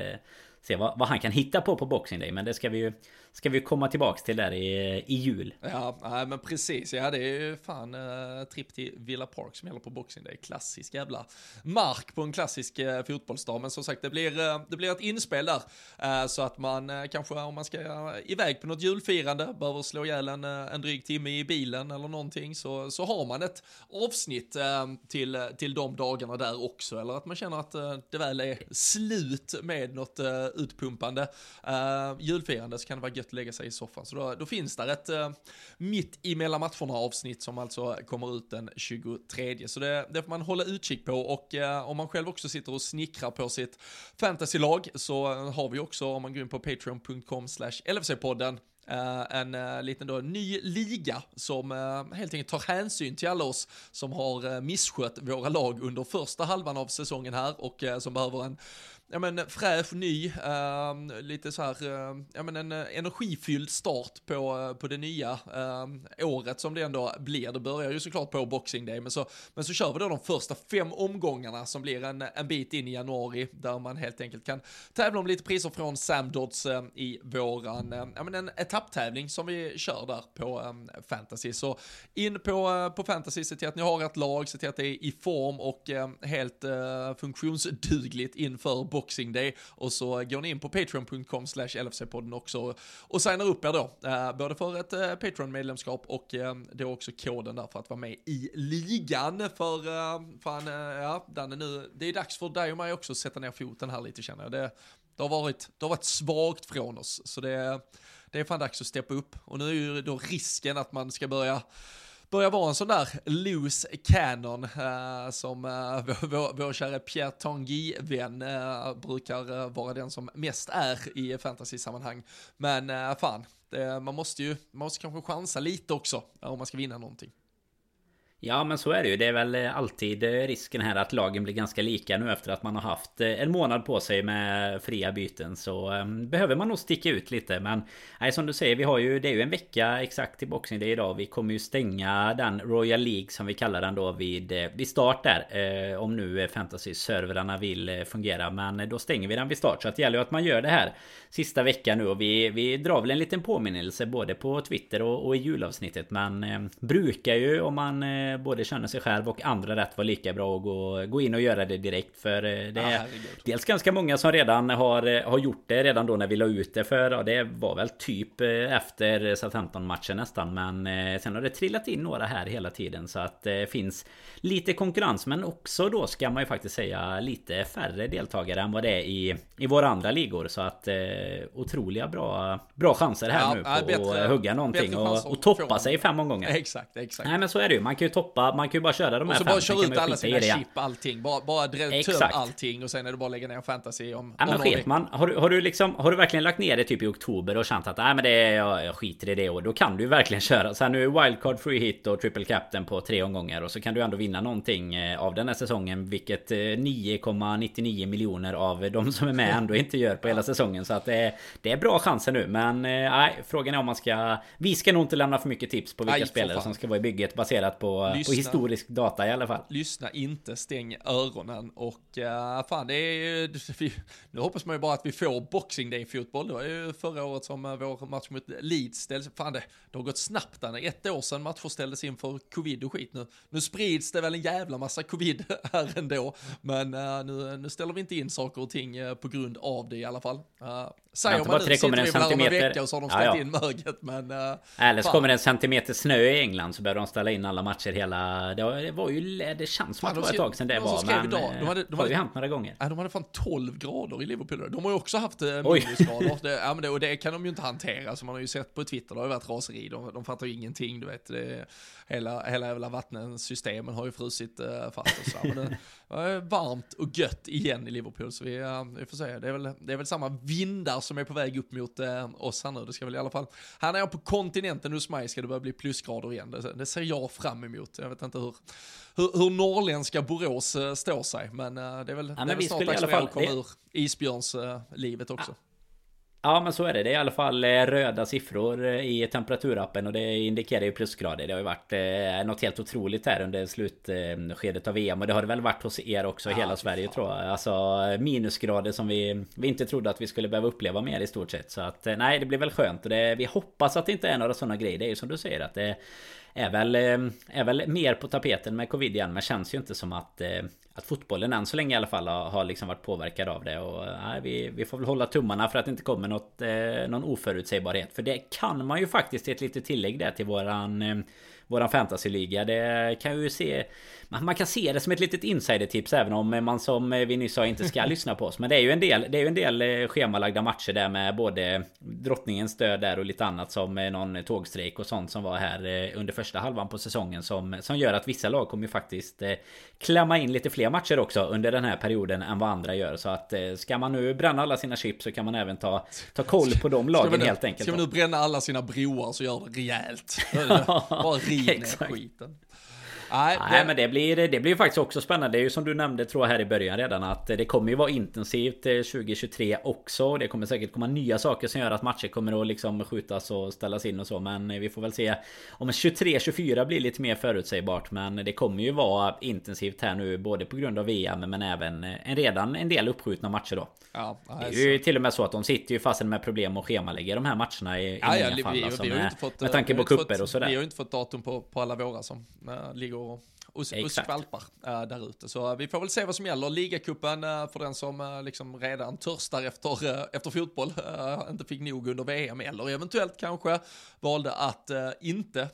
se vad, vad, han kan hitta på på Boxing Day. Men det ska vi ju ska vi komma tillbaks till där i, i jul. Ja, men precis. Ja, det är ju fan eh, tripp till Villa Park som gäller på Boxing är Klassisk jävla mark på en klassisk eh, fotbollsdag. Men som sagt, det blir, eh, det blir ett inspel där. Så att man kanske om man ska iväg på något julfirande, behöver slå ihjäl en, en dryg timme i bilen eller någonting, så, så har man ett avsnitt till, till de dagarna där också. Eller att man känner att det väl är slut med något utpumpande julfirande så kan det vara gött att lägga sig i soffan. Så då, då finns där ett uh, mitt emellan matcherna avsnitt som alltså kommer ut den 23. Så det, det får man hålla utkik på och uh, om man själv också sitter och snickrar på sitt fantasylag så eh, har vi också, om man går in på patreon.com slash LFC-podden, Uh, en uh, liten då, ny liga som uh, helt enkelt tar hänsyn till alla oss som har misskött våra lag under första halvan av säsongen här och som behöver en ja men fräsch, ny, uh, lite så här, uh, ja men en eh, energifylld start på, eh, på det nya ehm, året som det ändå blir. Det börjar ju såklart på Boxing Day, men så, men så kör vi då de första fem omgångarna som blir en, en bit in i januari, där man helt enkelt kan tävla om lite priser från Sam Dodds eh, i våran, ja men en etapptävling som vi kör där på um, Fantasy. Så in på, på Fantasy, se till att ni har ett lag, se till att det är i form och helt funktionsdugligt inför Boxing Boxing Day och så går ni in på patreon.com slash LFC-podden också och signar upp er då, eh, både för ett eh, Patreon-medlemskap och eh, då också koden där för att vara med i ligan för, fan, ja, Danne nu, det är dags för dig och mig också att sätta ner foten här lite känner jag. Det, det, har, varit, det har varit svagt från oss, så det, det är fan dags att steppa upp. Och nu är ju då risken att man ska börja börjar vara en sån där loose cannon eh, som eh, vår, vår, vår kära Pierre Tanguy-vän eh, brukar eh, vara den som mest är i fantasy-sammanhang. Men eh, fan, det, man måste ju, man måste kanske chansa lite också eh, om man ska vinna någonting. Ja men så är det ju. Det är väl eh, alltid eh, risken här att lagen blir ganska lika nu efter att man har haft eh, en månad på sig med fria byten. Så um, behöver man nog sticka ut lite. Men nej, som du säger, vi har ju, det är ju en vecka exakt till Boxing Day idag. Vi kommer ju stänga den Royal League som vi kallar den då vid, vid start där. Eh, om nu fantasy-servrarna vill fungera. Men då stänger vi den vid start. Så att det gäller ju att man gör det här sista veckan nu. Och vi, vi drar väl en liten påminnelse både på Twitter och, och i julavsnittet. Man eh, brukar ju om man eh, både känner sig själv och andra rätt vara lika bra att gå, gå in och göra det direkt. För eh, det är ja, dels ganska många som redan har, eh, har gjort det redan då när vi la ut det för ja, det var väl typ eh, efter Southampton-matchen nästan. Men sen har det trillat in några här hela tiden så att det finns lite konkurrens. Men också då ska man ju faktiskt säga lite färre deltagare än vad det är i, i våra andra ligor. Så att otroliga bra, bra chanser här ja, nu på bättre, att hugga någonting och, och toppa sig fem omgångar. Exakt, exakt. Nej men så är det ju. Man kan ju toppa, man kan ju bara köra de här Och så bara köra ut alla sina chip, allting. Bara, bara töm allting och sen är det bara att lägga ner fantasy om... Ja men sket man. Har, har, du liksom, har du verkligen lagt ner det typ i oktober och känt att nej men det är, jag, jag skiter i det och då kan du verkligen köra. Så här nu är wildcard free hit och triple captain på tre omgångar och så kan du ändå vinna någonting eh, av den här säsongen. Vilket 9,99 eh, miljoner av de som är med ändå inte gör på hela säsongen. Så att det är, det är bra chanser nu. Men eh, nej, frågan är om man ska... Vi ska nog inte lämna för mycket tips på vilka Aj, spelare som ska vara i bygget baserat på lyssna, på historisk data i alla fall. Lyssna inte, stäng öronen och uh, fan det är ju, nu hoppas man ju bara att vi får Boxing Day fotboll. Det var ju förra året som uh, vår match mot Leeds ställdes, fan det, det har gått snabbt där, ett år sedan matcher ställdes in för covid och skit nu. Nu sprids det väl en jävla massa covid här ändå, men uh, nu, nu ställer vi inte in saker och ting på grund av det i alla fall. Säger man nu, sitter vi väl här om en vecka och så har de ställt ja, ja. in möget, men... Eller så kommer det en centimeter snö i England så behöver de ställa in alla matcher hela... Det var ju... Det känns som att det var ett tag sedan det var. Men idag. de hade, de har ju hänt några gånger. Ja, de hade fan 12 grader i Liverpool. De har ju också haft eh, minusgrader. det, ja, men det, och det kan de ju inte hantera. Så man har ju sett på Twitter, det har ju varit raseri. De, de fattar ju ingenting, du vet. Det, hela, hela jävla vattensystemen har ju frusit uh, fast och så. Men det, varmt och gött igen i Liverpool. Så vi, uh, vi får se. Det är, väl, det är väl samma vindar som är på väg upp mot uh, oss här nu. Det ska väl i alla fall... Här när jag på kontinenten hos mig ska det börja bli plusgrader igen. Det, det ser jag fram emot. Jag vet inte hur, hur, hur norrländska Borås uh, står sig, men det är väl, ja, det är väl snart dags för att komma ur isbjörnslivet också. Ja. Ja men så är det. Det är i alla fall röda siffror i temperaturappen och det indikerar ju plusgrader. Det har ju varit eh, något helt otroligt här under slutskedet av VM och det har det väl varit hos er också i ja, hela Sverige fan. tror jag. Alltså minusgrader som vi, vi inte trodde att vi skulle behöva uppleva mer i stort sett. Så att nej det blir väl skönt och det, vi hoppas att det inte är några sådana grejer. Det är ju som du säger att det är väl, eh, är väl mer på tapeten med covid igen men känns ju inte som att eh, att fotbollen än så länge i alla fall har, har liksom varit påverkad av det. Och eh, nej, vi, vi får väl hålla tummarna för att det inte kommer något, någon oförutsägbarhet. För det kan man ju faktiskt ett litet tillägg där till våran våran fantasyliga. Det kan ju se... Man kan se det som ett litet insidertips även om man som vi nyss sa inte ska lyssna på oss. Men det är ju en del, det är ju en del eh, schemalagda matcher där med både drottningens död där och lite annat som någon tågstrejk och sånt som var här eh, under första halvan på säsongen som, som gör att vissa lag kommer ju faktiskt eh, klämma in lite fler matcher också under den här perioden än vad andra gör. Så att ska man nu bränna alla sina chips så kan man även ta, ta koll på de lagen nu, helt enkelt. Ska man nu bränna alla sina broar så gör det rejält. Bara ner skiten. Nej, det... Nej men det blir, det blir faktiskt också spännande. Det är ju som du nämnde tror jag här i början redan att det kommer ju vara intensivt 2023 eh, också. Det kommer säkert komma nya saker som gör att matcher kommer att liksom skjutas och ställas in och så. Men vi får väl se om 23-24 blir lite mer förutsägbart. Men det kommer ju vara intensivt här nu både på grund av VM men även en redan en del uppskjutna matcher då. Ja, alltså. Det är ju till och med så att de sitter ju fast med problem att schemalägga de här matcherna i, ja, i många ja, fall. Vi, alltså, vi med, fått, med tanke på kupper och sådär. Vi har ju inte fått datum på, på alla våra som ligger och och, och skvalpar äh, där ute. Så äh, vi får väl se vad som gäller. Ligacupen äh, för den som äh, liksom redan törstar efter, äh, efter fotboll, inte fick nog under VM eller eventuellt kanske valde att inte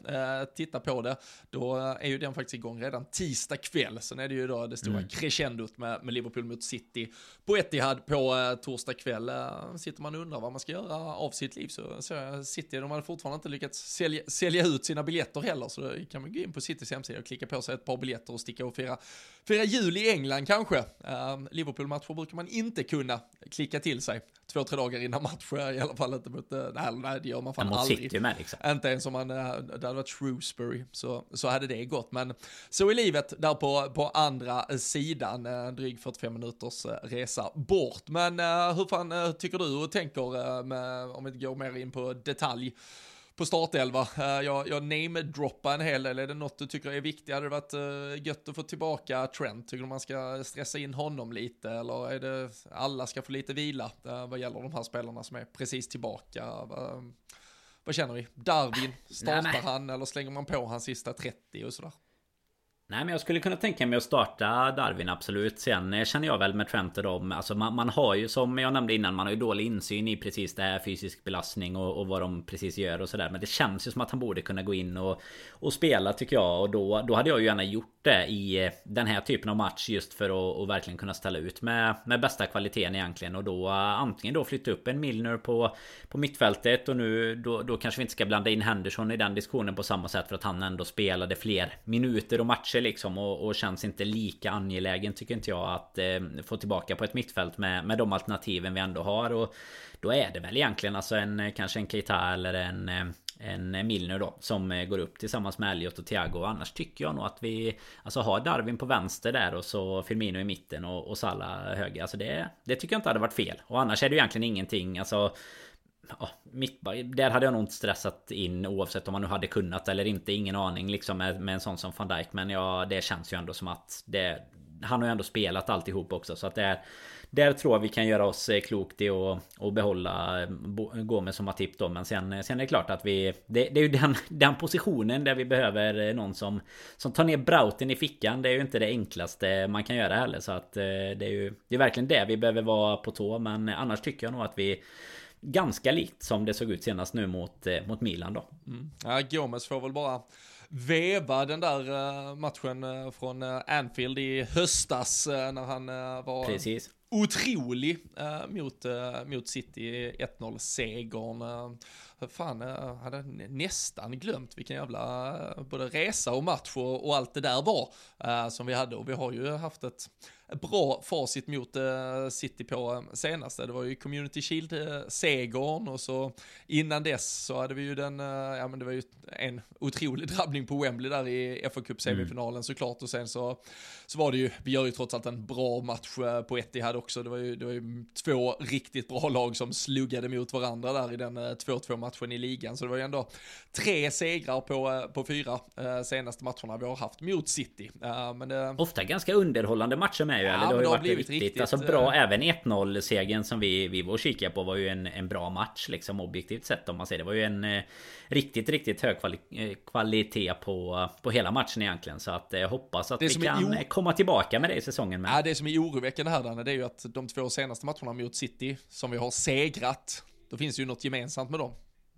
titta på det. Då är ju den faktiskt igång redan tisdag kväll. Sen är det ju då det stora mm. crescendot med, med Liverpool mot City på Etihad på torsdag kväll. sitter man och undrar vad man ska göra av sitt liv så, så City, de hade fortfarande inte lyckats sälja, sälja ut sina biljetter heller så då kan man gå in på Citys hemsida och klicka på sig ett par biljetter och sticka och fira, fira jul i England kanske. Uh, Liverpool-matcher brukar man inte kunna klicka till sig två, tre dagar innan match, i alla fall inte mot, nej, nej det gör man fan aldrig. City med, liksom. Inte ens om man, uh, det hade varit Shrewsbury, så, så hade det gått. Men så är livet där på, på andra sidan, uh, dryg 45 minuters resa bort. Men hur fan tycker du och tänker, med, om vi går mer in på detalj, på startelva. Uh, jag, jag namedroppar en hel del. Är det något du tycker är viktigt? Hade det varit uh, gött att få tillbaka Trent? Tycker du man ska stressa in honom lite? Eller är det alla ska få lite vila uh, vad gäller de här spelarna som är precis tillbaka? Vad känner vi? Darwin, startar Nej, han eller slänger man på hans sista 30 och sådär? Nej men jag skulle kunna tänka mig att starta Darwin absolut. Sen eh, känner jag väl med Trent och dem Alltså man, man, har ju som jag nämnde innan Man har ju dålig insyn i precis det här fysisk belastning och, och vad de precis gör och sådär. Men det känns ju som att han borde kunna gå in och, och spela tycker jag. Och då, då hade jag ju gärna gjort det i eh, den här typen av match Just för att och verkligen kunna ställa ut med, med bästa kvaliteten egentligen. Och då eh, antingen då flytta upp en Milner på, på mittfältet Och nu då, då kanske vi inte ska blanda in Henderson i den diskussionen på samma sätt För att han ändå spelade fler minuter och matcher matcher liksom och, och, känns inte lika angelägen tycker inte jag att eh, få tillbaka på ett mittfält med, med de alternativen vi ändå har. Och då är det väl egentligen alltså en eh, kanske en Keita eller en eh, en Milner då som eh, går upp tillsammans med Elliot och Thiago. Annars tycker jag nog att vi Alltså har Darwin på vänster där och så Firmino i mitten och, och Salah höger. Alltså det Det tycker jag inte hade varit fel. Och annars är det ju egentligen ingenting Alltså ja, mittback, där hade jag nog inte stressat in oavsett om man nu hade kunnat eller inte. Ingen aning liksom med, med en sån som van Dijk. Men ja, det känns ju ändå som att det, han har ju ändå spelat alltihop också. Så att det är, där tror jag vi kan göra oss eh, klokt i att och behålla eh, Gomes som Matip då. Men sen, eh, sen är det klart att vi... Det, det är ju den, den positionen där vi behöver någon som, som tar ner Brauten i fickan. Det är ju inte det enklaste man kan göra heller. Så att det är ju det är verkligen det vi behöver vara på tå. Men annars tycker jag nog att vi ganska likt som det såg ut senast nu mot, eh, mot Milan då. Mm. Ja, Gomes får väl bara veva den där matchen från Anfield i höstas när han var Precis otrolig mot, mot City 1-0-segern. Fan, jag hade nästan glömt vilken jävla både resa och match och, och allt det där var som vi hade. Och vi har ju haft ett bra facit mot uh, City på senaste. Det var ju Community Shield-segern och så innan dess så hade vi ju den, uh, ja men det var ju en otrolig drabbning på Wembley där i fa Cup semifinalen mm. såklart och sen så, så var det ju, vi gör ju trots allt en bra match på Etihad också. Det var, ju, det var ju två riktigt bra lag som sluggade mot varandra där i den 2-2 matchen i ligan. Så det var ju ändå tre segrar på, på fyra senaste matcherna vi har haft mot City. men, Ofta ganska underhållande matcher med ju. Ja, eller det har ju varit riktigt, riktigt, alltså bra. Även 1-0 segern som vi, vi var och kikade på var ju en, en bra match liksom objektivt sett om man säger. Det var ju en eh, riktigt, riktigt hög kvali eh, kvalitet på, på hela matchen egentligen. Så att jag eh, hoppas att vi kan komma tillbaka med det i säsongen. Med. Ja, det som är oroväckande här Danne, det är ju att de två senaste matcherna mot City som vi har segrat, då finns det ju något gemensamt med dem.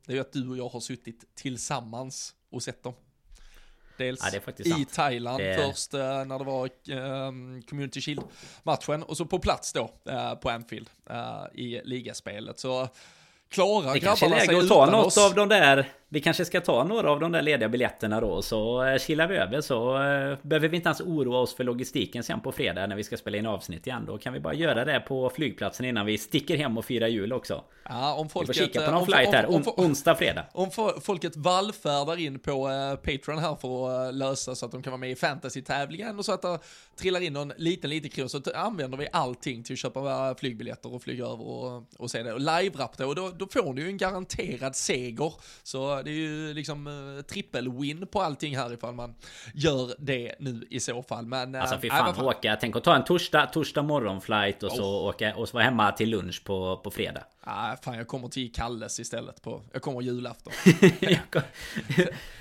Det är ju att du och jag har suttit tillsammans och sett dem. Dels ja, i sant. Thailand det... först uh, när det var uh, Community Shield-matchen och så på plats då uh, på Anfield uh, i ligaspelet. Så klara grabbarna sig utan oss. Det kanske är läge att ta något av de där vi kanske ska ta några av de där lediga biljetterna då så eh, chillar vi över så eh, behöver vi inte ens oroa oss för logistiken sen på fredag när vi ska spela in avsnitt igen. Då kan vi bara göra det på flygplatsen innan vi sticker hem och firar jul också. Ja, om folket... Vi får kika på någon om, flight här, om, om, onsdag, fredag. Om folket vallfärdar in på Patreon här för att lösa så att de kan vara med i fantasy-tävlingen och så att det trillar in någon liten, liten kron så använder vi allting till att köpa flygbiljetter och flyga över och, och se det. Och live-rapp då, då, då får ni ju en garanterad seger. Så det är ju liksom uh, trippel-win på allting här ifall man gör det nu i så fall. Men, alltså fy fan, äh, åka, tänk att ta en torsdag, torsdag morgonflight och så oh. åka och så vara hemma till lunch på, på fredag. Ah, fan, jag kommer till Kalles istället på, jag kommer julafton.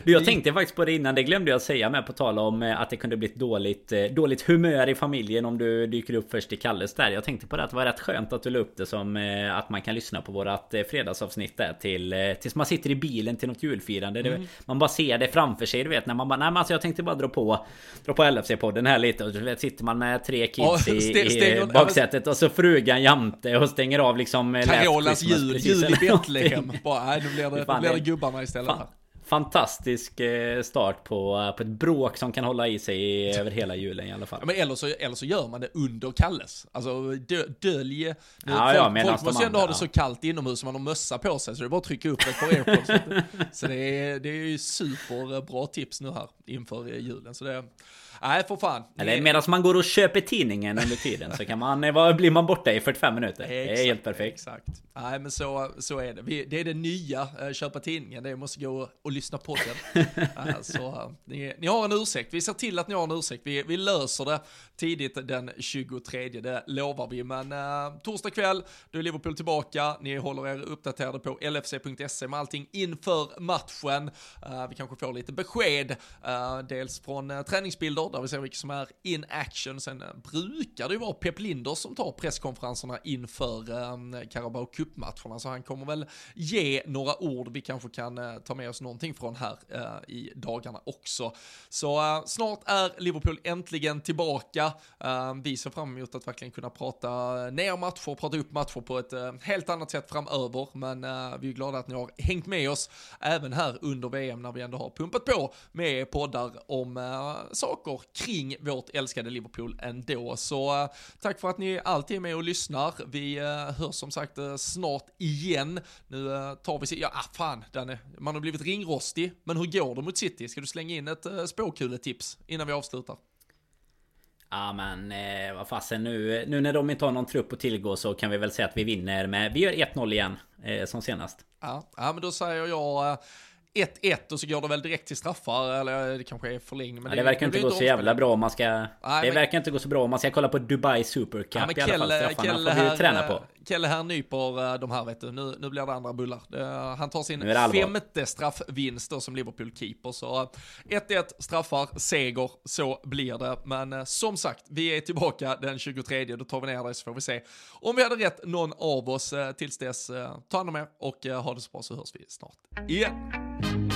du, jag tänkte faktiskt på det innan, det glömde jag säga med på tal om eh, att det kunde bli ett dåligt, dåligt humör i familjen om du dyker upp först i Kalles där. Jag tänkte på det att det var rätt skönt att du la upp det som att man kan lyssna på vårat fredagsavsnitt där till, tills man sitter i bilen till något julfirande. Mm. man bara ser det framför sig. Du vet när man bara, nej men alltså jag tänkte bara dra på Dra på LFC-podden här lite och du vet sitter man med tre kids oh, i, i baksätet och så frugan jämte och stänger av liksom Carolas jul, jul i Betlehem. bara, nej nu blir det, nu blir det gubbarna istället. Fan fantastisk eh, start på, eh, på ett bråk som kan hålla i sig över hela julen i alla fall. Ja, men eller så, eller så gör man det under Kalles. Alltså dö, dölj... Ja, folk, ja, folk måste ju ändå ha det så kallt inomhus som man har mössa på sig så det är bara att trycka upp ett par airpods. så det är, det är ju superbra tips nu här inför julen. Så det, Nej, för fan. Eller medan man går och köper tidningen under tiden så kan man, eh, blir man borta i 45 minuter. Exakt, det är helt perfekt. Exakt. Nej, men så, så är det. Vi, det är det nya, eh, köpa tidningen. Det måste gå och, lyssna på den. så ni, ni, har en ursäkt. Vi ser till att ni har en ursäkt. Vi, vi löser det tidigt den 23, det lovar vi. Men uh, torsdag kväll, då är Liverpool tillbaka. Ni håller er uppdaterade på lfc.se med allting inför matchen. Uh, vi kanske får lite besked, uh, dels från träningsbilder där vi ser vilka som är in action. Sen eh, brukar det ju vara Pep Linders som tar presskonferenserna inför eh, Carabao Cup-matcherna, så han kommer väl ge några ord vi kanske kan eh, ta med oss någonting från här i dagarna också. Så snart är Liverpool äntligen tillbaka. Vi ser fram emot att verkligen kunna prata ner matcher, prata upp matcher på ett helt annat sätt framöver, men vi är glada att ni har hängt med oss även här under VM när vi ändå har pumpat på med poddar om saker kring vårt älskade Liverpool ändå. Så uh, tack för att ni alltid är med och lyssnar. Vi uh, hörs som sagt uh, snart igen. Nu tar vi, ja ah, fan Danne, man har blivit ringrostig. Men hur går det mot City? Ska du slänga in ett spåkuletips innan vi avslutar? Ja men eh, vad fasen nu, nu när de inte har någon trupp att tillgå så kan vi väl säga att vi vinner med... Vi gör 1-0 igen eh, som senast. Ja, ja, men då säger jag... 1-1 och så går det väl direkt till straffar, eller det kanske är förlängning. Men ja, det, det verkar inte gå så jävla bra om man ska... Nej, det men... verkar inte gå så bra om man ska kolla på Dubai Super Cup ja, i alla fall. Straffarna Kelle får vi ju träna på. Kelle här nyper de här vet du, nu, nu blir det andra bullar. Han tar sin femte straffvinst då som Liverpool-keeper. Så 1-1 straffar, seger, så blir det. Men eh, som sagt, vi är tillbaka den 23, då tar vi ner det så får vi se om vi hade rätt någon av oss. Eh, tills dess, eh, ta hand om er och ha det så bra så hörs vi snart igen.